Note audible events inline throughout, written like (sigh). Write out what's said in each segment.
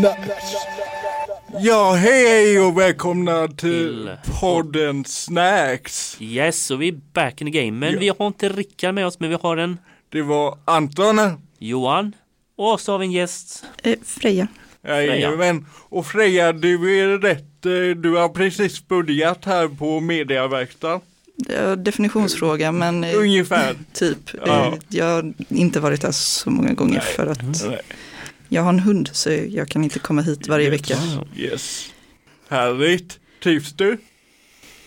Snacks. Ja, hej hej och välkomna till, Till podden Snacks. Yes, och vi är back in the game. Men Ja. vi har inte Rickard med oss, men vi har en Det var Anton. Johan. Och så har vi en gäst. Eh, Freja. Jajamän. Och Freja, du är rätt. eh, Du har precis börjat här på mediaverkstaden. Ja, definitionsfråga men eh, Ungefär. (laughs) typ. Ja. Eh, Jag har inte varit där så många gånger Nej. för att Nej. Jag har en hund så jag kan inte komma hit varje Yes. vecka. Yes. Härligt. Trivs du?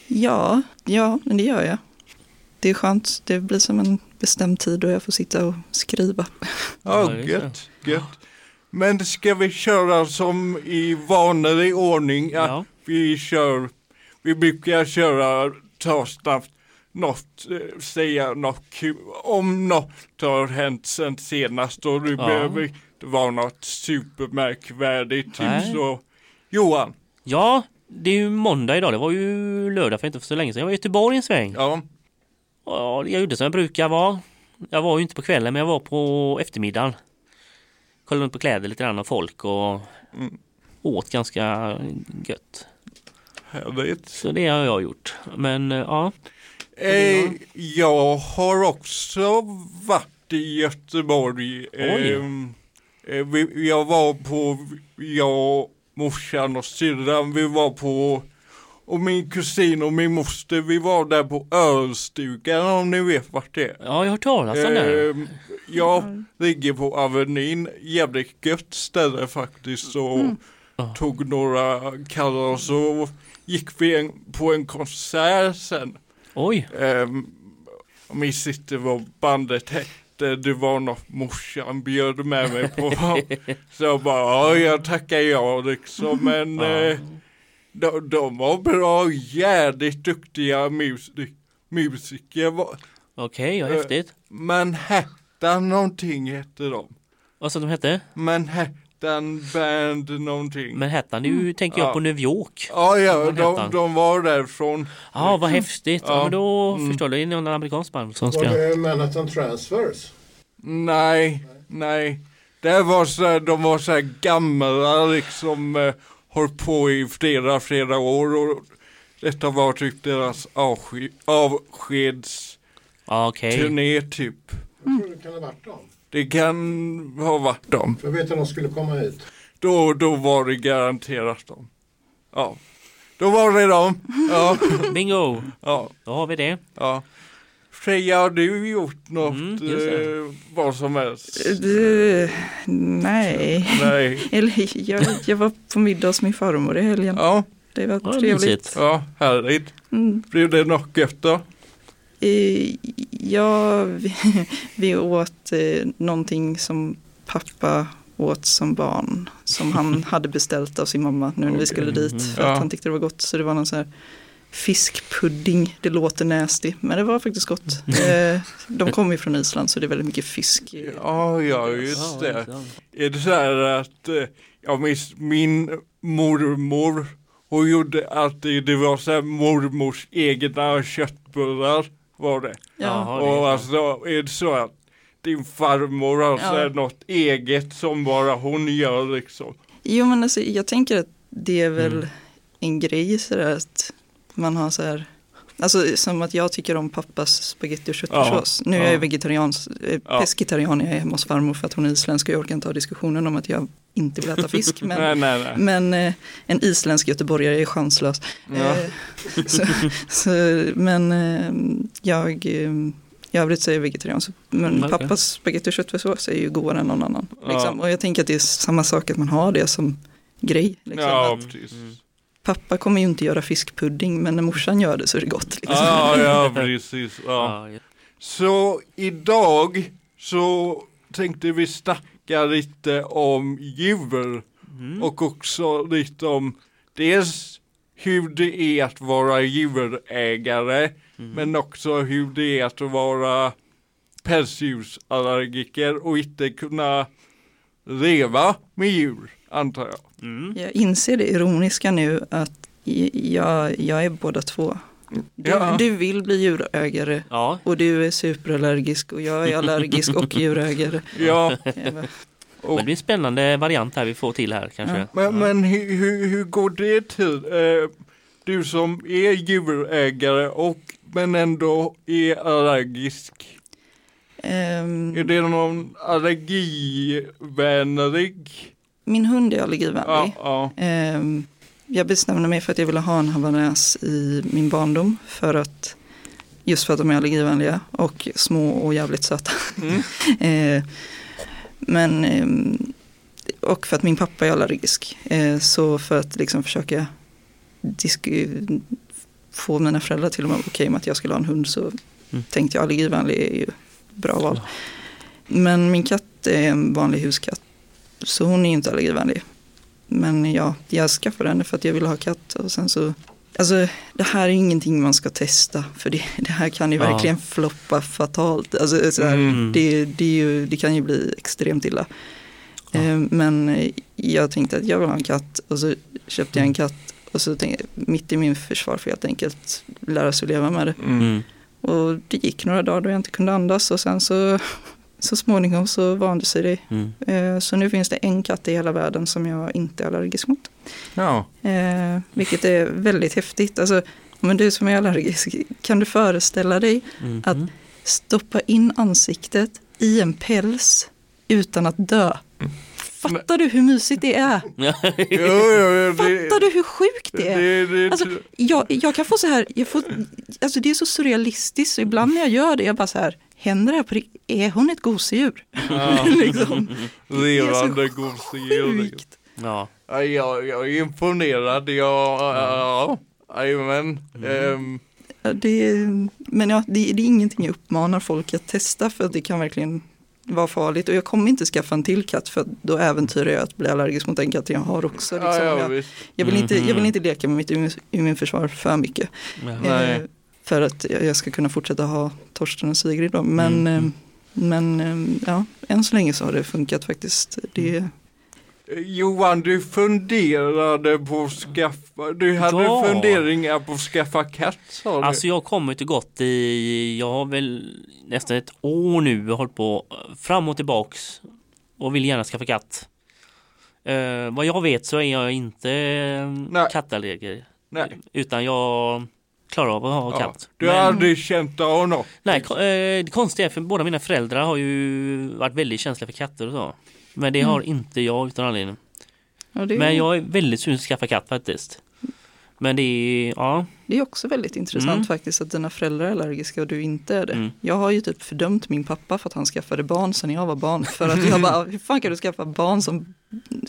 Ja, ja, men det gör jag. Det är skönt, det blir som en bestämd tid och jag får sitta och skriva. Ja, det. gött. Gött. Men ska vi köra som i vanlig ordning? Att Ja. Vi kör, vi brukar köra, ta snabbt något, eh, säga något om något har hänt sen senast och det Ja. behöver vara något supermärkvärdigt. Typ Nej. så. Johan, Ja, det är ju måndag idag. Det var ju lördag för inte så länge sedan. Jag var i Göteborg en sväng. ja, Ja, jag gjorde som jag brukar vara. Jag var ju inte på kvällen, men jag var på eftermiddagen. Kollade runt på kläder lite grann och folk och Mm. åt ganska gött. härligt. Så det har jag gjort. Men eh, ja, Eh, jag har också varit i Göteborg. Oj. Eh, jag var på, jag, morsan och syrran, vi var på, och min kusin och min moster, vi var där på ölstugan om ni vet vart det är. ja jag har hört talas om det. Ehm, jag ligger på Avenyn, jävligt gött ställe faktiskt och Ja. tog några kallar och så gick vi en, på en konsert sen. Oj, Um, minns inte vad bandet hette, det var något morsan bjöd med mig på. så jag bara, ja jag tackar ja liksom, men eh, de, de var bra, jävligt duktiga musik, musiker. okej, vad Eh, häftigt. Manhattan någonting hette de. Vad sa de hette? Manhattan Band någonting. Manhattan, nu tänker jag Ja. på New York. ja, ja, de, Manhattan. de var därifrån. Ja, vad häftigt. Ja, Ja. men då Mm. förstår du, det är någon amerikansk band som Var ska... det Manhattan Transfers? Nej, nej. Det var så här, de var så här gamla liksom, eh, på i flera, flera år och detta var typ deras avsked, avskedsturné okej. typ. Jag tror det kan ha varit dem. Det kan ha varit dem. För jag vet att de skulle komma hit. Då, då var det garanterat dem. Ja. Då var det dem. Ja, (laughs) Bingo! ja, Då har vi det. ja. Freja, har du gjort något, Mm, eh, vad som helst? Eh, nej. Nej. (laughs) Eller jag, jag var på middag hos min farmor i helgen. Ja, Det var Ja, trevligt. ja, härligt. Mm. Blev det något gött då? Eh, Ja, vi, (laughs) vi åt eh, någonting som pappa åt som barn. Som han (laughs) hade beställt av sin mamma nu när vi Okej. skulle dit. För Ja. att han tyckte det var gott. Så det var någon sån här fiskpudding. Det låter nasty. Men det var faktiskt gott. Eh, De kommer ju från Island så det är väldigt mycket fisk. Ja, ja, just det. Är det så här att, eh, jag minns min mormor, hon gjorde alltid, det var så här mormors egna köttbullar var det. Ja, Och alltså är det så att din farmor har så Ja. något eget som bara hon gör liksom. Jo men alltså, jag tänker att det är väl Mm. en grej sådär att man har så här Alltså som att jag tycker om pappas spagetti och köttfärssås. Nu är jag ja. ju vegetarians, eh, Ja. pescetarian, jag är hemma hos farmor för att hon är isländsk och jag orkar inte ha diskussionen om att jag inte vill äta fisk. (laughs) Men, nej, nej, nej. men eh, en isländsk göteborgare är chanslös. Ja. Eh, så, (laughs) så, men eh, jag, eh, i övrigt så är jag vegetarian. Så, men Mm, okej. pappas spagetti och köttfärssås är ju godare än någon annan. Ja. Liksom. Och jag tänker att det är samma sak att man har det som grej. Liksom. Ja, Att precis. Pappa kommer ju inte göra fiskpudding men när morsan gör det så är det gott. Liksom. Ja, ja, (laughs) precis. Ja. Så idag så tänkte vi snacka lite om djur Mm. och också lite om dels hur det är att vara djurägare Mm. men också hur det är att vara pälsdjursallergiker och inte kunna leva med djur antar jag. Mm. Jag inser det ironiska nu att jag, jag är båda två. Du, Ja. du vill bli djurägare Ja, och du är superallergisk och jag är allergisk och (laughs) djurägare. Ja, Men det är en spännande variant här vi får till här kanske. Ja. men men hur, hur, hur går det till? Eh, du som är djurägare och men ändå är allergisk. Ehm, Är det någon allergivänlig? Min hund är allergivänlig. Ja, ja. Ehm, jag bestämde mig för att jag ville ha en havanäs i min barndom. För att, just för att de är allergivänliga och små och jävligt söta. Mm. (laughs) Eh, men, ehm, och för att min pappa är allergisk. Så för att liksom försöka få mina föräldrar till och med okej med att jag skulle ha en hund så Mm. tänkte jag allergivänlig är ju bra val. Men min katt är en vanlig huskatt. Så hon är inte allergivänlig. Men ja, jag skaffade henne för att jag ville ha katt. Och sen så, alltså det här är ingenting man ska testa. För det, det här kan ju Ja. verkligen floppa fatalt. Alltså, så här, Mm. det, det, ju, det kan ju bli extremt illa. Ja. Eh, Men jag tänkte att jag vill ha en katt. Och så köpte jag en katt. Och så tänkte jag, mitt i min försvar för helt enkelt lära sig leva med det. Mm. Mm. Och det gick några dagar då jag inte kunde andas och sen så, så småningom så vande sig det. Mm. Eh, Så nu finns det en katt i hela världen som jag inte är allergisk mot. Ja. Eh, Vilket är väldigt häftigt. Alltså, men du som är allergisk, kan du föreställa dig Mm. Att- stoppa in ansiktet i en päls utan att dö? Fattar du hur mysigt det är? (laughs) Fattar du hur sjukt det är? Alltså, jag, jag kan få så här, jag får, alltså det är så surrealistiskt, så ibland när jag gör det, jag bara så här, händer det här på rikt- Är hon ett gosedjur? ja, (laughs) liksom. levande gosedjur. Sjukt. Ja. Ja, jag, jag är imponerad. Jag, ja, jajamän. Ehm, Ja, det, är- men ja, det, det är ingenting jag uppmanar folk att testa för att det kan verkligen vara farligt. Och jag kommer inte skaffa en till katt för då äventyrar jag att bli allergisk mot den katten jag har också. Liksom. ja, ja, jag, jag, vill inte, jag vill Mhm. inte leka med mitt immun- immunförsvar för mycket. Ja. Nej. Eh, för att jag, ska kunna fortsätta ha Torsten och Sigrid då. Men, Mm. eh, men eh, ja, än så länge så har det funkat faktiskt. Det, Eh, Johan, du funderade på att skaffa, du hade Ja. funderingar på att skaffa katt sa du? Alltså jag kommer inte gott i, jag har väl nästan ett år nu hållit på fram och tillbaks och vill gärna skaffa katt. Eh, vad jag vet så är jag inte Nej. kattallergiker. Nej. Utan jag klarar av att ha Ja. katt. Du har Men- aldrig känt av något? Nej, eh, det konstiga är för båda mina föräldrar har ju varit väldigt känsliga för katter och så. Men det har inte jag utan anledning. ja, det, Men jag är väldigt sugen att skaffa katt faktiskt. Men det är, ja. det är också väldigt intressant Mm. faktiskt att dina föräldrar är allergiska och du inte är det. Mm. Jag har ju typ fördömt min pappa för att han skaffade barn sen jag var barn. För att jag bara, hur fan kan du skaffa barn som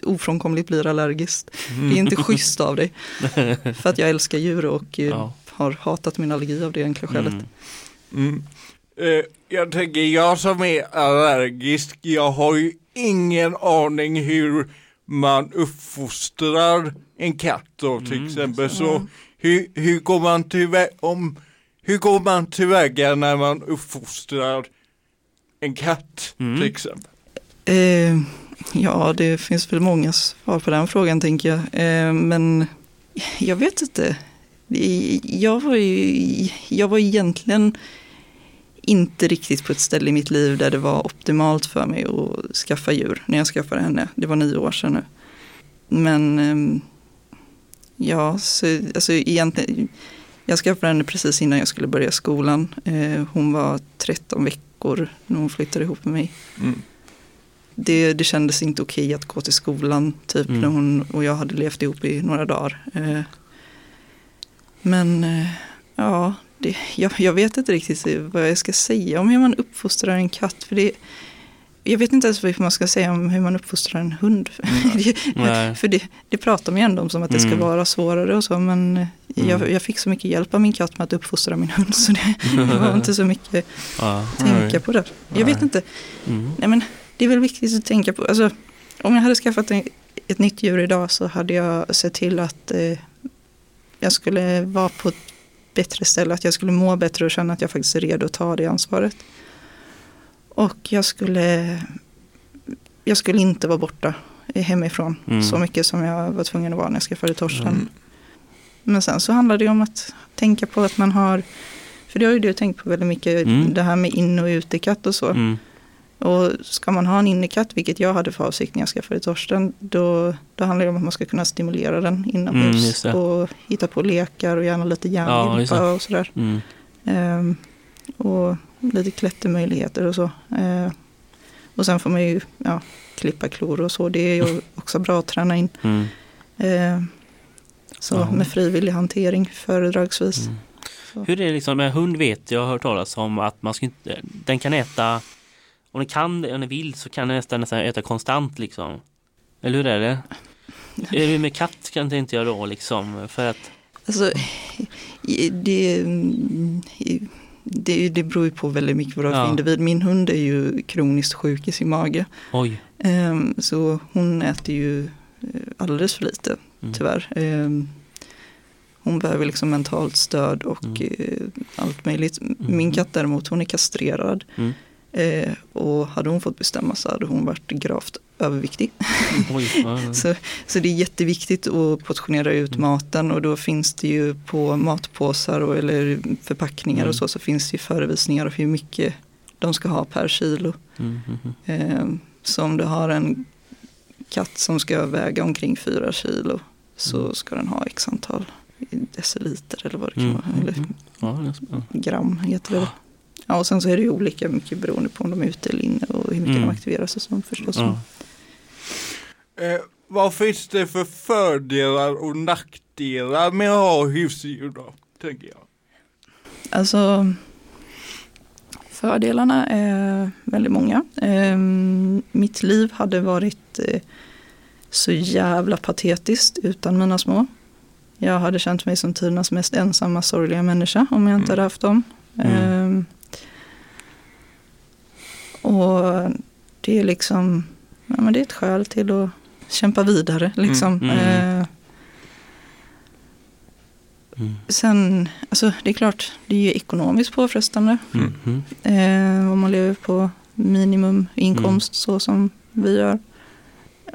ofrånkomligt blir allergiskt? Det är inte (laughs) schysst av dig. (laughs) För att jag älskar djur och eh, Ja. Har hatat min allergi av det enkla skälet. Mm. Mm. Eh, jag tänker, jag som är allergisk, jag har ju ingen aning hur man uppfostrar en katt då till Mm, exempel. så. Hur, hur går man om hur går man tillväga när man uppfostrar en katt Mm. till exempel? Eh, ja, det finns väl många svar på den frågan tänker jag. Eh, men jag vet inte. Jag var ju, jag var egentligen inte riktigt på ett ställe i mitt liv där det var optimalt för mig att skaffa djur när jag skaffade henne. Det var nio år sedan nu. Men ehm, ja, så, alltså egentligen, jag skaffade henne precis innan jag skulle börja skolan. Eh, hon var 13 veckor när hon flyttade ihop med mig Mm. det, det kändes inte okej att gå till skolan typ Mm. när hon och jag hade levt ihop i några dagar. Men eh, ja, det, jag, jag vet inte riktigt vad jag ska säga om hur man uppfostrar en katt. För det, jag vet inte ens vad man ska säga om hur man uppfostrar en hund. (laughs) Det- för det, det pratar man ju ändå om som att det ska Mm. vara svårare och så. Men eh, jag, Mm. jag fick så mycket hjälp av min katt med att uppfostra min hund. (laughs) Så det, var inte så mycket (laughs) att tänka på där. Jag vet inte. Mm. Nej men det är väl viktigt att tänka på, alltså om jag hade skaffat en, ett nytt djur idag så hade jag sett till att eh, jag skulle vara på ett bättre ställe, att jag skulle må bättre och känna att jag faktiskt är redo att ta det ansvaret. Och jag skulle, jag skulle inte vara borta hemifrån Mm. så mycket som jag var tvungen att vara när jag skaffade Torsten. Mm. Men sen så handlar det om att tänka på att man har, för det har ju du tänkt på väldigt mycket, Mm. det här med in och utekatt och så. Mm. Och ska man ha en innekatt, vilket jag hade för avsikt när jag skaffade Torsten, då, då handlar det om att man ska kunna stimulera den Mm, inomhus det. och hitta på lekar och gärna lite Ja, just det. järngympa och sådär. Mm. Ehm, och lite klättermöjligheter och så. Ehm, och sen får man ju ja, klippa klor och så. Det är ju (laughs) också bra att träna in. Mm. Ehm, så Ja. med frivillig hantering föredragsvis. Mm. Hur är det liksom med hund vet jag har hört talas om att man ska inte, den kan äta om den kan, om den vill så kan den nästan, nästan äta konstant liksom. Eller hur är det? (laughs) Är det med katt kan det inte jag då liksom för att Alltså, det, mm, det, det beror ju på väldigt mycket vad du har för Ja. individ. Min hund är ju kroniskt sjuk i sin mage. oj. Ehm, så hon äter ju eh, alldeles för lite, Mm. tyvärr. Ehm, hon behöver liksom mentalt stöd och Mm. eh, allt möjligt. Min katt däremot, hon är kastrerad. Mm. Eh, och hade hon fått bestämma så hade hon varit gravt överviktig. (laughs) Så, så det är jätteviktigt att portionera ut Mm. maten och då finns det ju på matpåsar och, eller förpackningar Mm. och så, så finns det ju förevisningar av hur mycket de ska ha per kilo. Mm. Eh, så om du har en katt som ska väga omkring fyra kilo så Mm. ska den ha x antal deciliter eller vad det kan vara. mm, Eller. Ja, det gram heter det. Ja, och sen så är det ju olika mycket beroende på om de är ute eller inne och hur mycket Mm. de aktiveras och så förstås. Ja. Eh, vad finns det för fördelar och nackdelar med att ha husdjur då? Tänker jag. Alltså fördelarna är väldigt många. Ehm, mitt liv hade varit eh, så jävla patetiskt utan mina små. Jag hade känt mig som tidernas mest ensamma sorgliga människa om jag inte Mm. hade haft dem. Mm. Och det är liksom, ja, men det är ett skäl till att kämpa vidare. Liksom. Mm, mm. Eh, Mm. sen, alltså det är klart, det är ju ekonomiskt påfrestande. Mm. Mm. Eh, om man lever på minimuminkomst så som vi gör.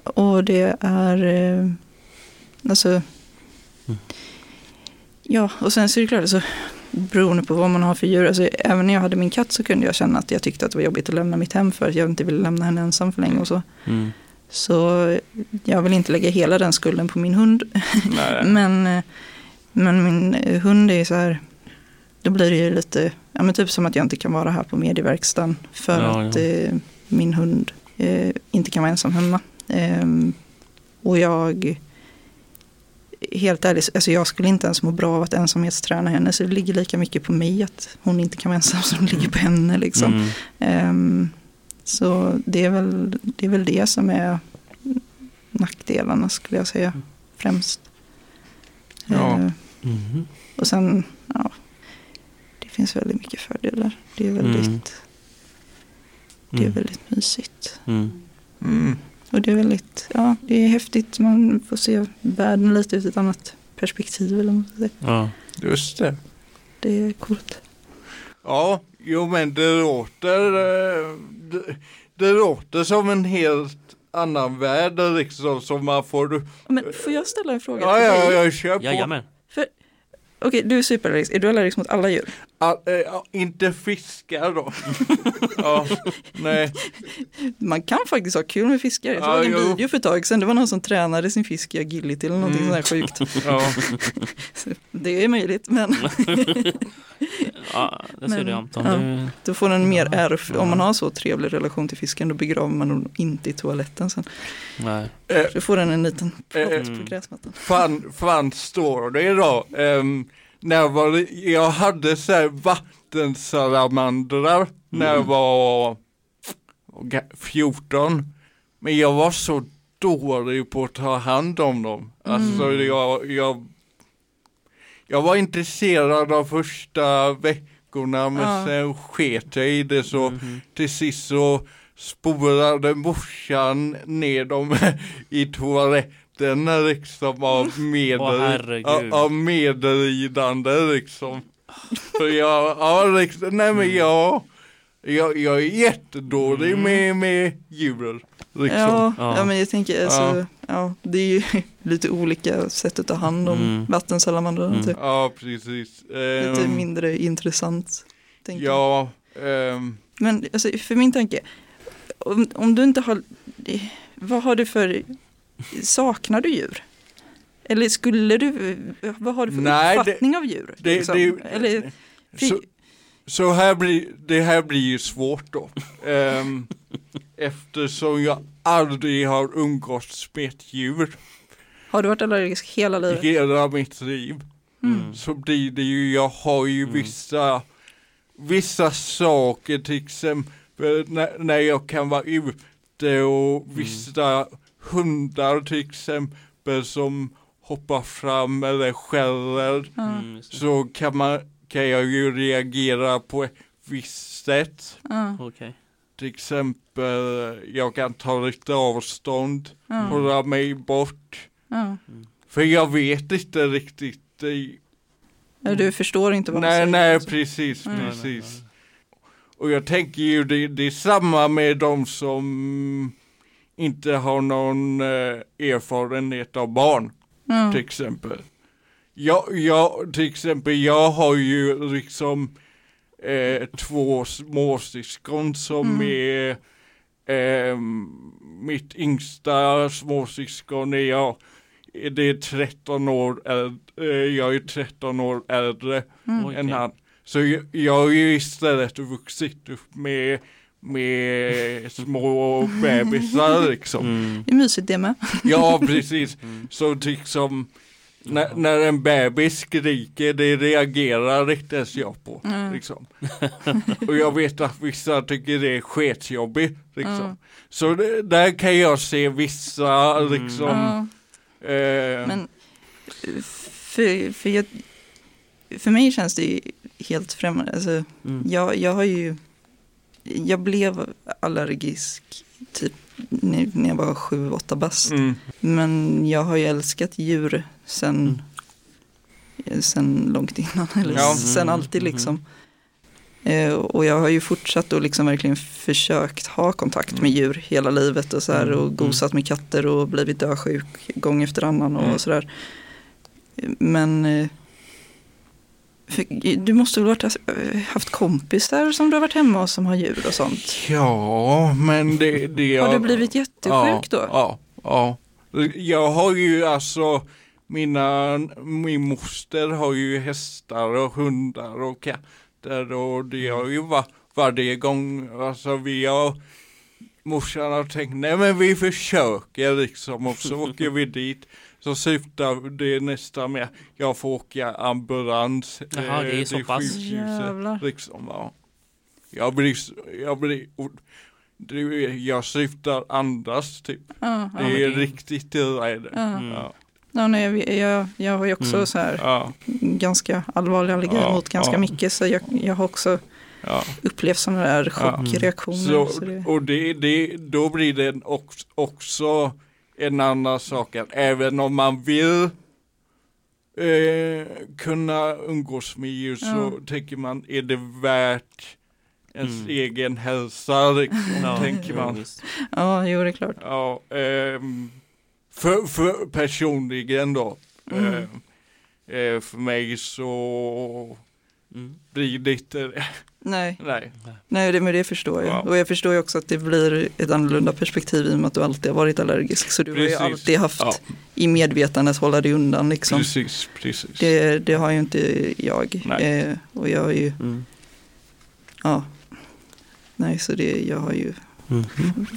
Och det är, eh, alltså, Mm. ja, och sen så är det klart, alltså, beroende på vad man har för djur. Alltså, även när jag hade min katt så kunde jag känna att jag tyckte att det var jobbigt att lämna mitt hem för att jag inte ville lämna henne ensam för länge och så. Mm. Så jag vill inte lägga hela den skulden på min hund. (laughs) Men, eh, men min eh, hund är så här, då blir det ju lite, ja men typ som att jag inte kan vara här på medieverkstan för Ja, att ja. eh, min hund eh, inte kan vara ensam hemma. Ehm, och jag, helt ärligt, alltså jag skulle inte ens må bra av att ensamhetsträna henne så det ligger lika mycket på mig att hon inte kan vara ensam som det ligger på henne liksom. Mm. Ehm, så det är, väl, det är väl det som är nackdelarna skulle jag säga främst. Ja. Ehm, Mm. och sen, ja, det finns väldigt mycket fördelar. Det är väldigt, Mm. det är Mm. väldigt mysigt. Och det är väldigt, ja, det är häftigt. Man får se världen lite ur ett annat perspektiv. Eller vad. Ja. Just det. Det är coolt. Ja, jo men det låter, eh, det, det låter som en helt annan värld liksom som man får. Men får jag ställa en fråga Ja, till ja, jag kör på. Jajamän. Okej, du är superallergisk. Är du allergisk mot alla djur? Eh, ja, inte fiskar då. (laughs) ja, nej. Man kan faktiskt ha kul med fiskar. Jag Ja, såg en jo. video för ett tag sedan. Det var någon som tränade sin fisk i agility eller någonting Mm. sånt där sjukt. Ja. (laughs) Det är möjligt, men (laughs) Ja, det ser Men, du Anton. ja. Du... då får den mer ära. ja. Om man har så trevlig relation till fisken då begraver man den inte i toaletten sen. Nej. Eh, Så får den en liten plott Mm. på gräsmattan. fan, fan står det idag. Um, när jag, var, jag hade så här vattensalamandrar när jag var ga- 14. Men jag var så dålig på att ta hand om dem. Alltså Mm. jag, jag, jag var intresserad de första veckorna men Ja. sen sket jag i det så Mhm. till sist så spolade morsan ner dem (laughs) i toaletten liksom av medel, herregud. av, av liksom. För jag, ja liksom, nej men jag, jag, jag är jättedålig Mm. med, med djur. Liksom. Ja, Ja. ja. men jag tänker alltså, ja. det är ju (laughs) lite olika sätt att ta hand om Mm. vattensalamandrar. Mm. Typ. Ja, precis. Lite Ehm, mindre intressant. tänker jag. Ja, ehm, Men alltså, för min tanke, om, om du inte har, vad har du för, saknar du djur? Eller skulle du, vad har du för Nej, det- uppfattning av djur? det- liksom? det- Eller, Så, så här blir, det här blir ju svårt då. Ehm, eftersom jag aldrig har umgåtts med ett djur har du varit allergisk hela i livet? hela mitt liv. Mm. Så blir det ju, jag har ju Mm. vissa, vissa saker till exempel när, när jag kan vara ute och vissa hundar till exempel som hoppar fram eller skäller Mm, så kan, man, kan jag ju reagera på ett visst sätt. ja, Okej. Till exempel, jag kan ta lite avstånd, ja, hålla mig bort. ja. För jag vet inte riktigt. Ja, Du förstår inte vad Nej, säger? nej, alltså. precis, Mm. precis. Och jag tänker ju, det, det är samma med de som inte har någon eh, erfarenhet av barn, till exempel. Jag, jag, till exempel, jag har ju liksom eh, två småsyskon som Mm. är eh, mitt yngsta småsyskon är jag det är 13 år äldre, jag är 13 år äldre mm. Än han. Så jag, jag har ju istället vuxit upp med, med små bebisar liksom. Mm. Det är mysigt det med. Ja, (laughs) precis. Mm. Så liksom när, när en bebis skriker, det reagerar inte ens jag på. Mm. (laughs) Liksom. Och jag vet att vissa tycker det är sketjobbigt. Liksom. Mm. Så det, där kan jag se vissa liksom. Ja, Eh, men för, för, jag, för mig känns det ju helt främmande. Alltså, Mm. jag, jag har ju, jag blev allergisk typ när jag var sju, åtta bast. mm, Men jag har ju älskat djur sen, sen långt innan, (laughs) eller Ja. sen alltid liksom. Eh, och jag har ju fortsatt och liksom verkligen försökt ha kontakt med djur hela livet och så här Mm, och gosat med katter och blivit dösjuk gång efter annan och Mm. sådär. Men eh, du måste väl ha haft kompisar som du har varit hemma hos som har djur och sånt? ja, men det, det Har du blivit jättesjuk då? Ja, ja. Jag har ju alltså, mina, min moster har ju hästar och hundar och katter och det har ju varit varje gång, alltså vi har, morsan har tänkt, nej men vi försöker liksom och så åker vi dit. Så slutar det nästan med, jag får åka ambulans Jaha, det är eh, så pass. Jävlar. Liksom, ja. Jag blir, jag blir, jag slutar andas typ. Ja, ja. Det är det- riktigt illa. Ja. Mm. Ja. Ja, nej, jag, jag, har ju också Mm. så här Ja, ganska allvarlig allergi Ja, mot ganska ja. mycket. Så jag, jag har också ja. upplevt sådana där chockreaktioner. Så, Så, det, och det, det, då blir det en också, också en annan sak att även om man vill eh, kunna umgås med djur så Ja. tänker man, är det värt ens Mm. egen hälsa liksom, Ja, tänker man. ja, jo det är klart. Ja, ehm, för, för personligen då. Mm. eh, eh, för mig så Mm. inte, (laughs) Nej, nej. nej det, men det förstår jag. Ja. Och jag förstår ju också att det blir ett annorlunda perspektiv i och med att du alltid har varit allergisk. Så du har Precis. ju alltid haft Ja. i medvetandet hålla dig undan liksom. Precis, precis. Det, det har ju inte jag. Eh, och jag har ju, Mm. ja. Nej, så det, jag har ju Mm.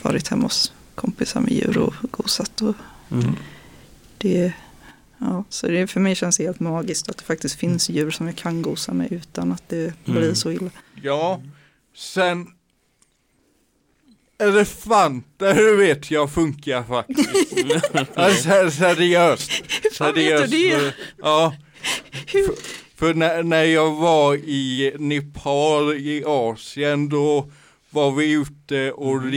varit hemma hos kompisar med djur och gosat. Och Mm. det, ja, så det för mig känns det helt magiskt att det faktiskt finns djur som jag kan gosa med utan att det blir Mm. så illa. Ja, sen elefanter vet jag funkar faktiskt. (laughs) Alltså, seriöst. fan vet du det? För- Ja. För, för när, när jag var i Nepal i Asien då var vi ute och Mm.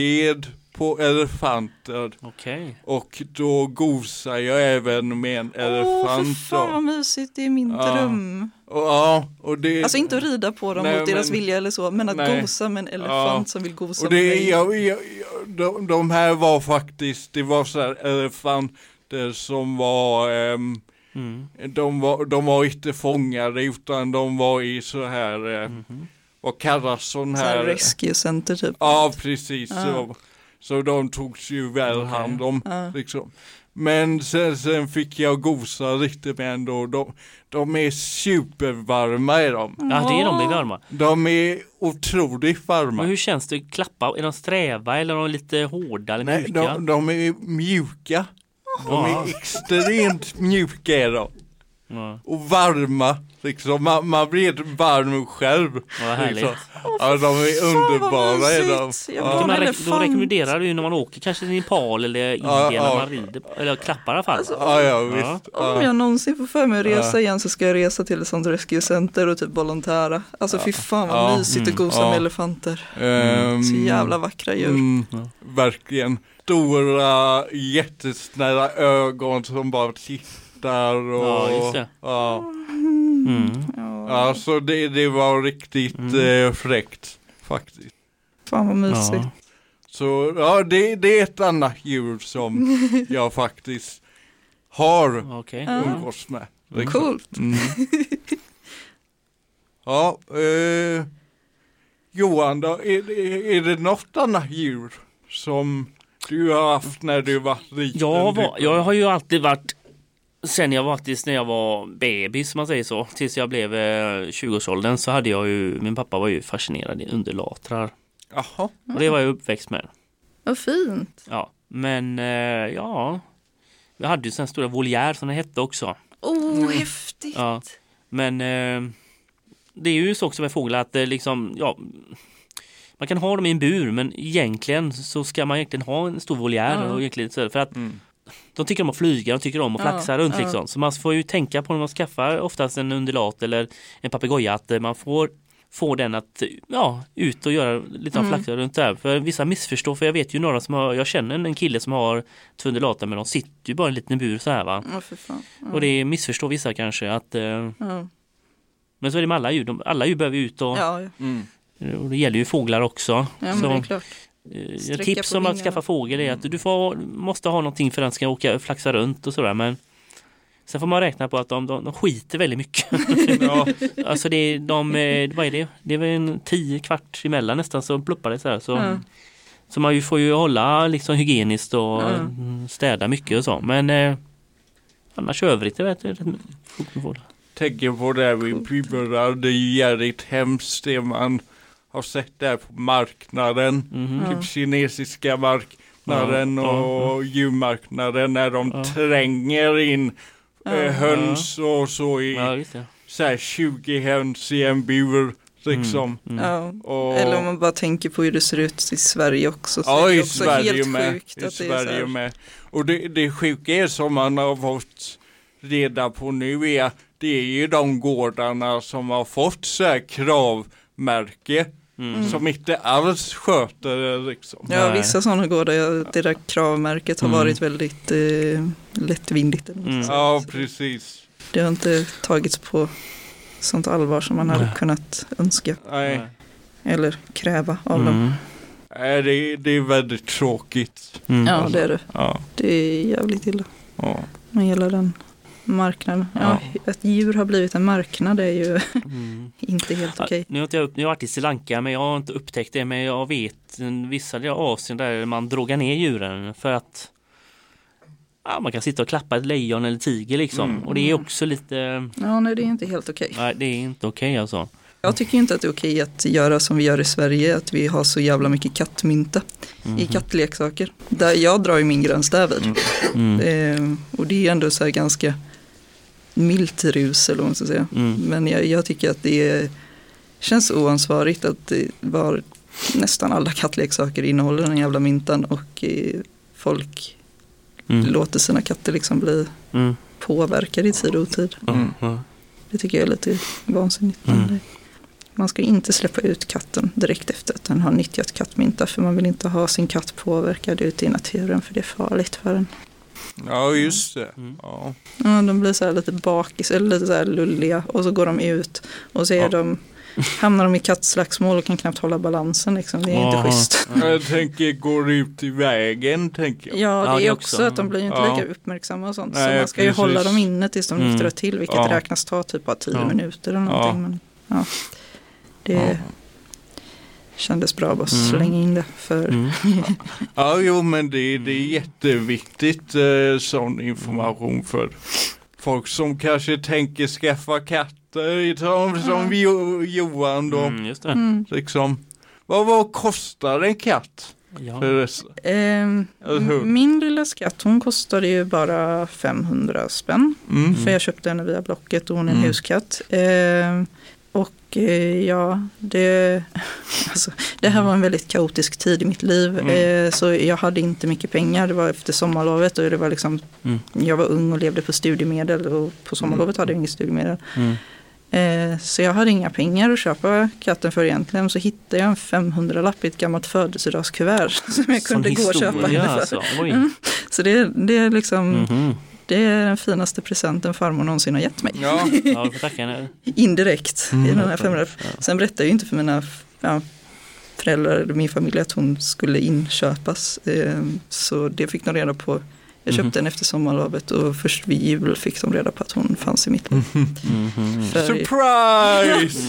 På elefanter Okej. och då gosade jag även med en Åh, elefant. fan då. vad mysigt, det är min Ja. dröm. och, ja, och det, Alltså inte att rida på dem Nej, mot deras men- vilja eller så, men att Nej. gosa med en elefant Ja. som vill gosa Och med det, dig. jag, jag, jag, de, de här var faktiskt, det var så här elefanter som var, ehm, Mm. de var, de var inte fångade utan de var i så här, eh, Mhm. vad kallas sån Så här här? rescue center typ. Ja, precis. Ja. Så. Så de togs ju väl hand om. Ja. Liksom. Men sen, sen fick jag gosa lite med en då. De, de är supervarma är de. Ja, det är de är varma. De är otroligt varma. Men hur känns det klappa? Är de sträva eller är de lite hårda eller Nej, mjuka? de, de är mjuka. De är extremt mjuka är de. Ja, Och varma. Liksom. Man, man blir varm själv. vad härligt. Liksom. Ja, de är underbara är de. Ja, man re- då rekommenderar du ju när man åker kanske till Nepal eller Indien Ja, när ja. man rider, eller klappar i alla fall. Ja, ja, Ja. visst. Om Ja. jag någonsin får för mig att resa Ja. igen så ska jag resa till ett sånt rescue center och typ volontära. Alltså fy fan vad Ja. mysigt att Mm. gosa Ja. med elefanter. Ehm, Så jävla vackra djur. Mm, Ja. verkligen. Stora jättesnälla ögon som bara tittar och... Ja, just det. Ja, Mm. Ja, ja så det, det var riktigt Mm. eh, fräckt faktiskt. fan vad mysigt. Ja. Så ja, det, det är ett annat djur som (laughs) jag faktiskt har. Ja. umgås med. liksom. Coolt. Mm. (laughs) Ja, eh, Johan då, är, det- är det något annat djur som du har haft när du var liten? Jag, var, jag har ju alltid varit Sen jag faktiskt när jag var bebis man säger så Tills jag blev eh, 20-årsåldern så hade jag ju Min pappa var ju fascinerad i underlatrar Jaha, Och det var jag uppväxt med Vad fint. Ja Men eh, ja Vi hade ju sen stora voljär som det hette också Oh, häftigt. Ja Men eh, Det är ju så också med fåglar att liksom ja Man kan ha dem i en bur men egentligen så ska man egentligen ha en stor voljär Ja. och egentligen så för att Mm. De tycker om att flyga, de tycker om att Ja, flaxa runt ja. liksom. Så man får ju tänka på när man skaffar oftast en undulat eller en papegoja att eh, man får få den att ja, ut och göra lite av Mm. flaxa runt där. För vissa missförstår, för jag vet ju några som har, jag känner en kille som har två undulater men de sitter ju bara i en liten bur så här va. Ja. Ja. Och det missförstår vissa kanske att Ja. men så är det med alla djur, de, alla djur behöver ut och, Ja, ja. Mm. och det gäller ju fåglar också. ja men så, Eh, Ett Sträcka tips om att skaffa fågel är att du får, måste ha någonting för att den ska åka flaxa runt och sådär men Sen får man räkna på att de, de, de skiter väldigt mycket. (laughs) Ja, alltså det är de, eh, vad är det? Det är väl en tio kvart emellan nästan så pluppar det så här. Så, Ja. så man ju får ju hålla liksom hygieniskt och Ja. mm, städa mycket och så. Men eh, annars övrigt är det rätt- med fåglar. tänker på det här vid Pibberna, det är ju jävligt hemskt det man har sett där på marknaden. Ja. Typ kinesiska marknaden och djurmarknaden när de tränger in eh, höns och så i det. så här 20 höns i en bur liksom. Mm. Ja. Och, Eller om man bara tänker på hur det ser ut i Sverige också. Så ja, är det i också Sverige helt med. sjukt I att det är så Sverige här. med. Och det, det sjuka är som man har fått reda på nu är det är ju de gårdarna som har fått så här kravmärke Mm. som inte alls sköter det liksom. Ja, Nej. vissa sådana går där det där kravmärket har Mm. varit väldigt eh, lättvindigt. man Mm. Ja, precis. Det har inte tagits på sånt allvar som man hade Nej. kunnat önska Nej, eller kräva av dem. Mm. Nej det, det är väldigt tråkigt. Mm. Ja, det är det. Ja, Det är jävligt illa. ja. Med hela den marknaden. Ja, Att djur har blivit en marknad är ju Mm. (laughs) inte helt okej. Ja, nu har jag, har varit i Sri Lanka men jag har inte upptäckt det men jag vet vissa delar av Asien där man drogar ner djuren för att ja, man kan sitta och klappa ett lejon eller tiger liksom Mm. och det är också lite Ja, nej det är inte helt okej. nej det är inte okej alltså. Jag tycker inte att det är okej att göra som vi gör i Sverige, att vi har så jävla mycket kattmynta i Mhm. kattleksaker. Där jag drar ju min gräns därvid. Mm. Eh, och det är ändå så här ganska milt rus eller vad man ska säga. Mm. Men jag, jag tycker att det är, känns oansvarigt att det var nästan alla kattleksaker innehåller den jävla myntan och eh, folk Mm. låter sina katter liksom bli Mm. påverkade i tid och otid. Mm. Det tycker jag är lite vansinnigt. Mm. det- Man ska inte släppa ut katten direkt efter att den har nyttjat kattmynta för man vill inte ha sin katt påverkad ute i naturen för det är farligt för den. Ja just det. Mm. Ja. Ja, de blir så här lite bakis eller lite så här lulliga och så går de ut och så är Ja. de, hamnar de i kattslagsmål och kan knappt hålla balansen liksom. Det är Aha. inte schysst. Jag tänker går ut i vägen tänker jag. Ja, det Ja, är det också också. att de blir ju inte Ja. lika uppmärksamma och sånt. så Nej, man ska ju precis. hålla dem inne tills de Mm. nyktrar till, vilket Ja. räknas ta typ bara tio Ja. minuter eller Ja. någonting. Men, ja. Det, Ja. Kändes bra att bara Mm. slänga in det. För Mm. (laughs) Ja, jo, men det, det är jätteviktigt eh, sån information för folk som kanske tänker skaffa katter, som, som Jo- Johan då. Mm, just det. mm. Liksom, vad, vad kostar en katt? Ja. Hur? min lilla skatt hon kostade ju bara 500 spänn. Mm. För jag köpte henne via Blocket och hon är en Mm. huskatt. Ehm, och eh, ja, det, (laughs) alltså, det här var en väldigt kaotisk tid i mitt liv. Mm. Eh, så jag hade inte mycket pengar. Det var efter sommarlovet och det var liksom, Mm. jag var ung och levde på studiemedel och på sommarlovet hade jag inget studiemedel. Mm. Eh, så jag hade inga pengar att köpa katten för egentligen. Så hittade jag en 500-lapp i ett gammalt födelsedagskuvert (laughs) som jag Sån kunde gå och köpa alltså. Mm. Så det, det är liksom, Mhm. Det är den finaste presenten farmor någonsin har gett mig. Ja, Ja, får (laughs) tacka henne. Indirekt Mm. i den här 500 Ja. Sen berättade jag ju inte för mina ja, föräldrar eller min familj att hon skulle inköpas. Eh, så det fick de reda på. Jag köpte Mhm. den efter sommarlovet och först vid jul fick de reda på att hon fanns i mitt liv. Mhm. För, surprise!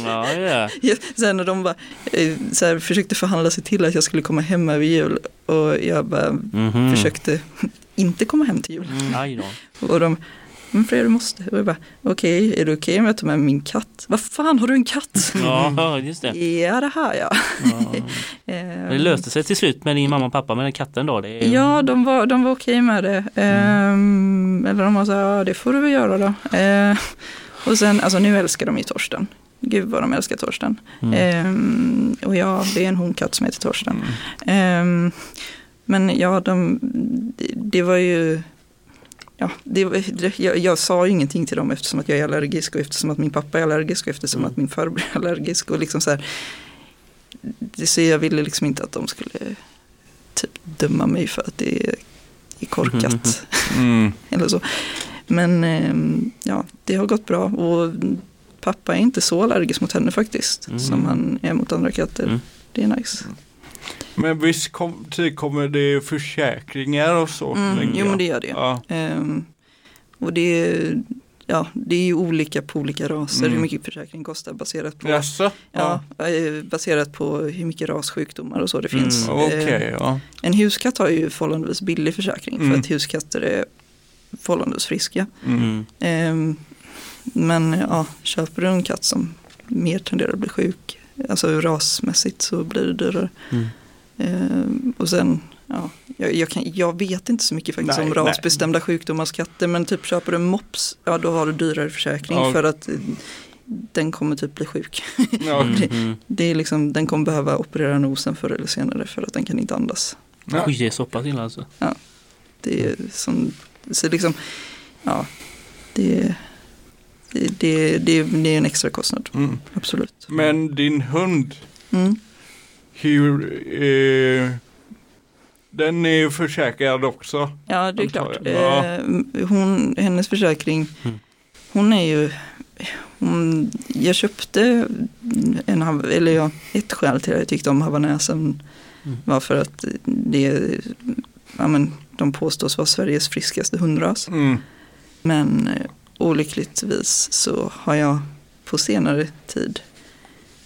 Ja, sen när de bara, eh, så här, försökte förhandla sig till att jag skulle komma hem över jul och jag bara Mhm. försökte inte komma hem till jul. Mm. Och de, men Freja du måste. Och jag bara, okej, är det okej om jag tar med min katt? Vad fan, har du en katt? (laughs) Ja, just det. Ja, det har jag. Ja. (laughs) Eh, Men Det löste sig till slut med din mamma och pappa med den katten då? Det är... Ja, de var, de var okej med det. Ehm, eller de var så här, ja det får du väl göra då. Eh, och sen, alltså nu älskar de ju Torsten. Gud vad de älskar Torsten. Mm. Ehm, och ja, det är en honkatt som heter Torsten. Ehm, men ja, de, det, var ju... Ja, det, det, jag, jag sa ju ingenting till dem eftersom att jag är allergisk och eftersom att min pappa är allergisk och eftersom Mm. att min farbror är allergisk. Och liksom så här, det, så jag ville liksom inte att de skulle typ döma mig för att det är, är korkat. (laughs) Mm. (laughs) eller så. Men ehm, ja, det har gått bra och pappa är inte så allergisk mot henne faktiskt. Mm. Som han är mot andra katter. Mm. Det är nice. Men visst kom, tillkommer det försäkringar och så? Mm, jo men det gör det. Ja. Ehm, och det är, ja, det är ju olika på olika raser Mm. hur mycket försäkring kostar baserat på, Jaså? ja, eh, baserat på hur mycket rassjukdomar och så det Mm. finns. Okej, Ehm, ja. en huskatt har ju förhållandevis billig försäkring Mm. för att huskatter är förhållandevis friska. Mm. Mm. Ehm, men ja, köper du en katt som mer tenderar att bli sjuk, alltså rasmässigt så blir det dyrare. Mm. Ehm, och sen, ja, jag, jag, kan, jag vet inte så mycket faktiskt Nej, om nej. rasbestämda sjukdomar hos katter, men typ köper du en mops, ja då har du dyrare försäkring Ja. för att eh, den kommer typ bli sjuk. (laughs) Ja. Mm. Det är liksom, den kommer behöva operera nosen förr eller senare för att den kan inte andas. Ja. Oj, det är så pass illa alltså. Det är som, så liksom, ja, det, det, det, det, det är en extra kostnad, Mm. absolut. Men din hund, Mm. hur, eh, den är ju försäkrad också. Ja, det är klart. jag. Ja. Eh, Hon, hennes försäkring, Mm. hon är ju, hon, jag köpte en, eller ja, ett skäl till att jag tyckte om havanäsen Mm. var för att det, ja men de påstås vara Sveriges friskaste hundras. Mm. Men eh, olyckligtvis så har jag på senare tid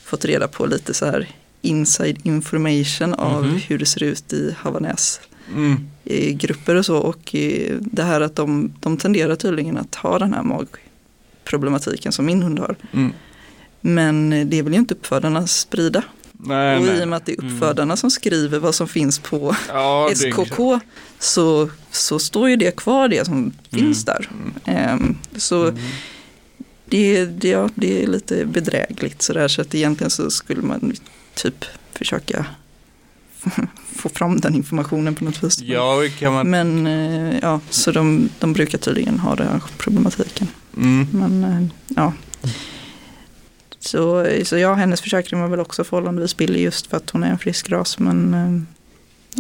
fått reda på lite så här inside information av Mhm. hur det ser ut i havanäs Mm. i grupper och så. Och eh, det här att de, de tenderar tydligen att ha den här magproblematiken som min hund har. Mm. Men eh, det vill ju inte uppfödarna sprida. Nej, och i nej. och med att det är Mm. uppfödarna som skriver vad som finns på Ja, SKK så, så står ju det kvar det som finns där. Ehm, så Mm. det, det, ja, det är lite bedrägligt sådär så att egentligen så skulle man typ försöka (laughs) få fram den informationen på något vis. Ja, man. Men eh, ja, så de, de brukar tydligen ha den här problematiken. Mm. Men eh, ja. Så, så ja, hennes försäkring var väl också förhållandevis billig just för att hon är en frisk ras. Men eh,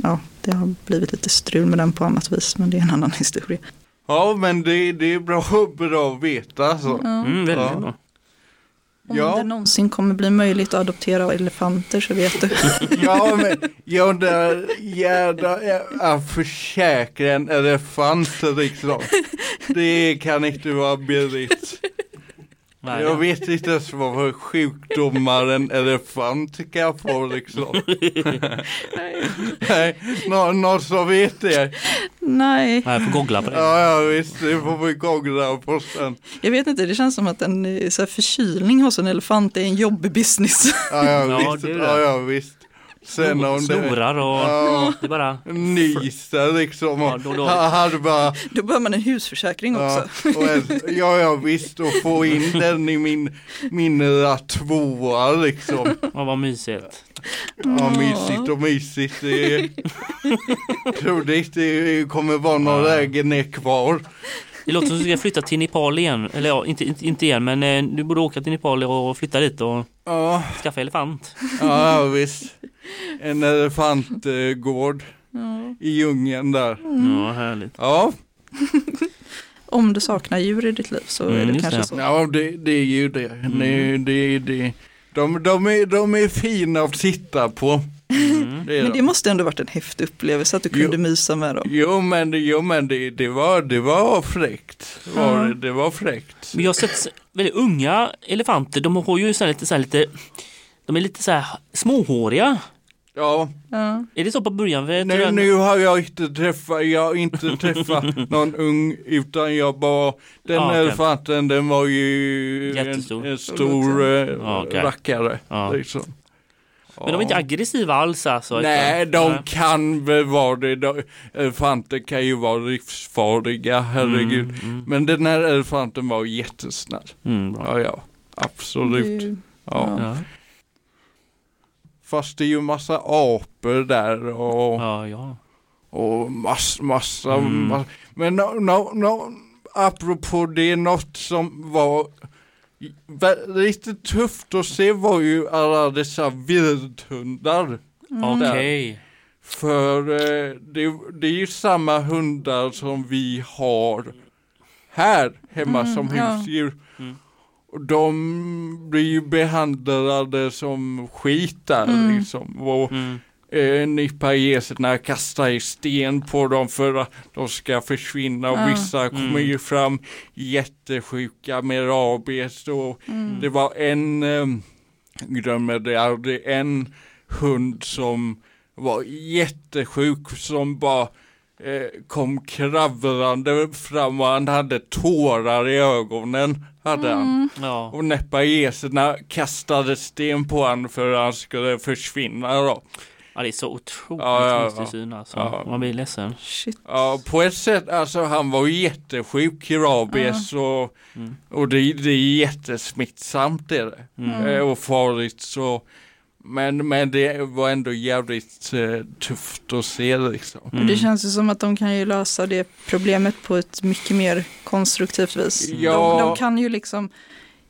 ja, det har blivit lite strul med den på annat vis. Men det är en annan (laughs) historia. Ja, men det, det är bra, (laughs) bra att veta. alltså. Så. Ja. Mm, väldigt Ja. bra. Om Ja. det någonsin kommer bli möjligt att adoptera elefanter så vet du. (laughs) Ja, men jag där jävla äh, försäkra en elefant liksom. Det kan inte vara billigt. Nej, Jag vet inte ens vad för sjukdomar en elefant kan få liksom. (laughs) Nej. Nej, nå, någon som vet det? Nej, Nej, jag får googla på det. Ja, ja visst, det får vi googla på sen. jag vet inte, det känns som att en eh, så här, förkylning hos en elefant är en jobbig business. Ja, ja, Ja, visst. det är det. Ja, ja, visst. Sen om det... Snorar och Ja, det bara nyser liksom. Ja, då- då- hade bara... Då behöver man en husförsäkring Ja, också. och en, ja, ja, visst. Och få in den i min, min tvåa liksom. Ja, vad mysigt. Ja, mysigt och mysigt. Det tror det kommer vara någon Ja. lägenhet kvar. Det låter som att du ska flytta till Nepal igen. Eller ja, inte, inte, inte igen men eh, du borde åka till Nepal och flytta dit och Ja, skaffa elefant. ja, ja visst. (laughs) En elefantgård Ja. i djungeln där. Ja, härligt. Ja, (laughs) Om du saknar djur i ditt liv så är Mm, det just kanske det. så. ja det, det är ju det. det, det, det. De, de, är, de är fina att titta på. Mm. (laughs) Det är Men de. det måste ändå varit en häftig upplevelse att du kunde Jo. mysa med dem. Jo men, det- jo, men det, det, var, det var fräckt. Var, Ja. det, det var fräckt. Men jag har sett väldigt unga elefanter. De har ju så här lite, så här lite de är lite så här småhåriga. Ja, Ja. Är det så på början? Vet du nu, nu har jag inte träffat, jag har inte (laughs) träffat någon ung utan jag bara, den Ja, okej. elefanten den var ju Jättestor. en, en stor eh, Ja, okej. rackare. Ja. Liksom. Men de är inte aggressiva alls alltså? Nej, de Nej. kan väl vara det. De, elefanter kan ju vara livsfarliga, herregud. Mm, mm, Men den här elefanten var jättesnäll. mm. Ja, ja, absolut. Ja. Ja. Fast det är ju massa apor där och, Ja, ja. och mass, massa, Mm. massa. Men no, no, no, apropå det, något som var lite tufft att se var ju alla dessa vildhundar. Mm. Okej. För eh, det, det är ju samma hundar som vi har här hemma Mm, som ja. husdjur. Mm. De blir ju behandlade som skit där Mm. liksom. Och Mm. eh, nippageserna kastar ju sten på dem för att de ska försvinna och vissa kommer Mm. ju fram jättesjuka med rabies och Mm. det var en, eh, glömmer det aldrig, en hund som var jättesjuk som bara eh, kom kravlande fram och han hade tårar i ögonen. Hade han. Mm. Ja. Och nepaleserna kastade sten på honom för att han skulle försvinna då. ja, det är så otroligt Ja, ja, konstig ja. syn alltså. Ja. Man blir ledsen. Shit. Ja, på ett sätt, alltså han var ju jättesjuk i rabies och, Mm. och det, det är jättesmittsamt är det. Mm. Eh, och farligt så. Men, men det var ändå jävligt eh, tufft att se liksom. Mm. Det känns ju som att de kan ju lösa det problemet på ett mycket mer konstruktivt vis. Ja. De, de kan ju liksom,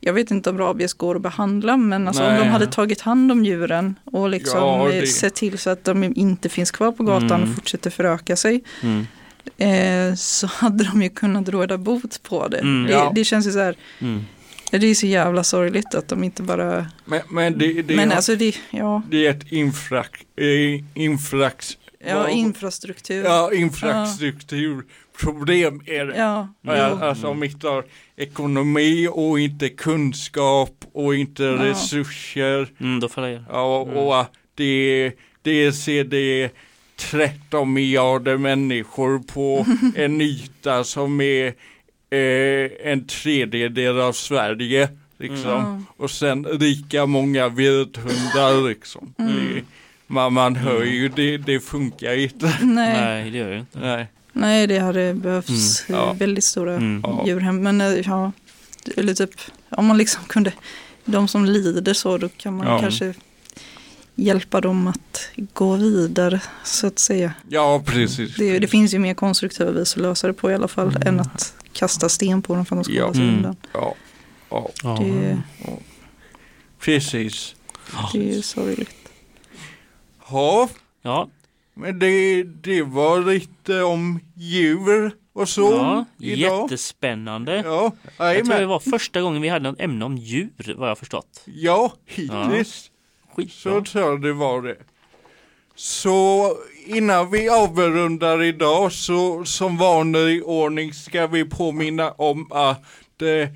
jag vet inte om rabies går att behandla, men alltså om de hade tagit hand om djuren och liksom Ja, eh, det- sett till så att de inte finns kvar på gatan Mm. och fortsätter föröka sig, Mm. eh, så hade de ju kunnat råda bot på det. Mm. det. Ja. Det känns ju så här, Mm. Det är så jävla sorgligt att de inte bara, Men, men det, det, men alltså det, ja, det är ett infrax, eh, infrax, ja vad- infrastruktur. ja, infrastrukturproblem är det. Ja, Ja. Alltså om vi tar ekonomi och inte kunskap och inte Ja. resurser. Mm, då faller jag. Ja, och att det, dels är det 13 miljarder människor på (laughs) en yta som är eh, en tredjedel av Sverige. Liksom. Ja. Och sen lika många vildhundar liksom. Mm. Det, man, man hör ju, det, det funkar inte. (laughs) Nej. Nej, det gör det inte. Nej. Nej, det hade behövts Mm, ja. väldigt stora Mm. Djurhem. Men eh, ja, eller typ om man liksom kunde, de som lider så, då kan man Ja. kanske hjälpa dem att gå vidare så att säga. Ja, precis. Det, det finns ju mer konstruktiva vis att lösa det på i alla fall än att kasta sten på dem för att de ska Ja. hålla sig Mm. undan. Ja, ja, Ja. Det, precis. det är ju sorgligt. Ja, Ja, men det, det var lite om djur och så ja idag. jättespännande. Ja, Jag tror det var första gången vi hade något ämne om djur, vad jag förstått. Ja, hittills så Skitbra. tror jag det var det. Så innan vi avrundar idag så som vanlig ordning ska vi påminna om att eh,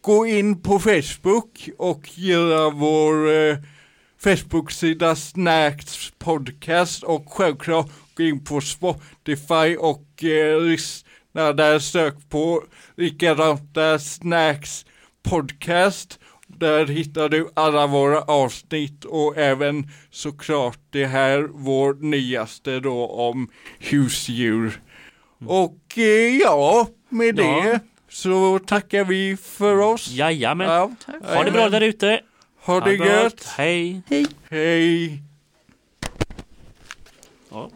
gå in på Facebook och gilla vår eh, Facebook-sida Snacks Podcast och självklart gå in på Spotify och eh, lyssna där, sök på likadant där Snacks Podcast. Där hittar du alla våra avsnitt och även såklart det här, vår nyaste då om husdjur. Och eh, ja, med Ja. det så tackar vi för oss. Jajamän. Ja, Ha det bra där ute. Ha det bra. gött. Hej. Hej. Ja.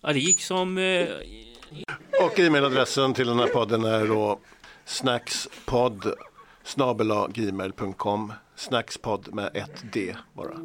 ja, det gick som... Eh, Och e-mailadressen till den här podden är då snackspodd snabelagmail.com Snackspodd med ett D bara.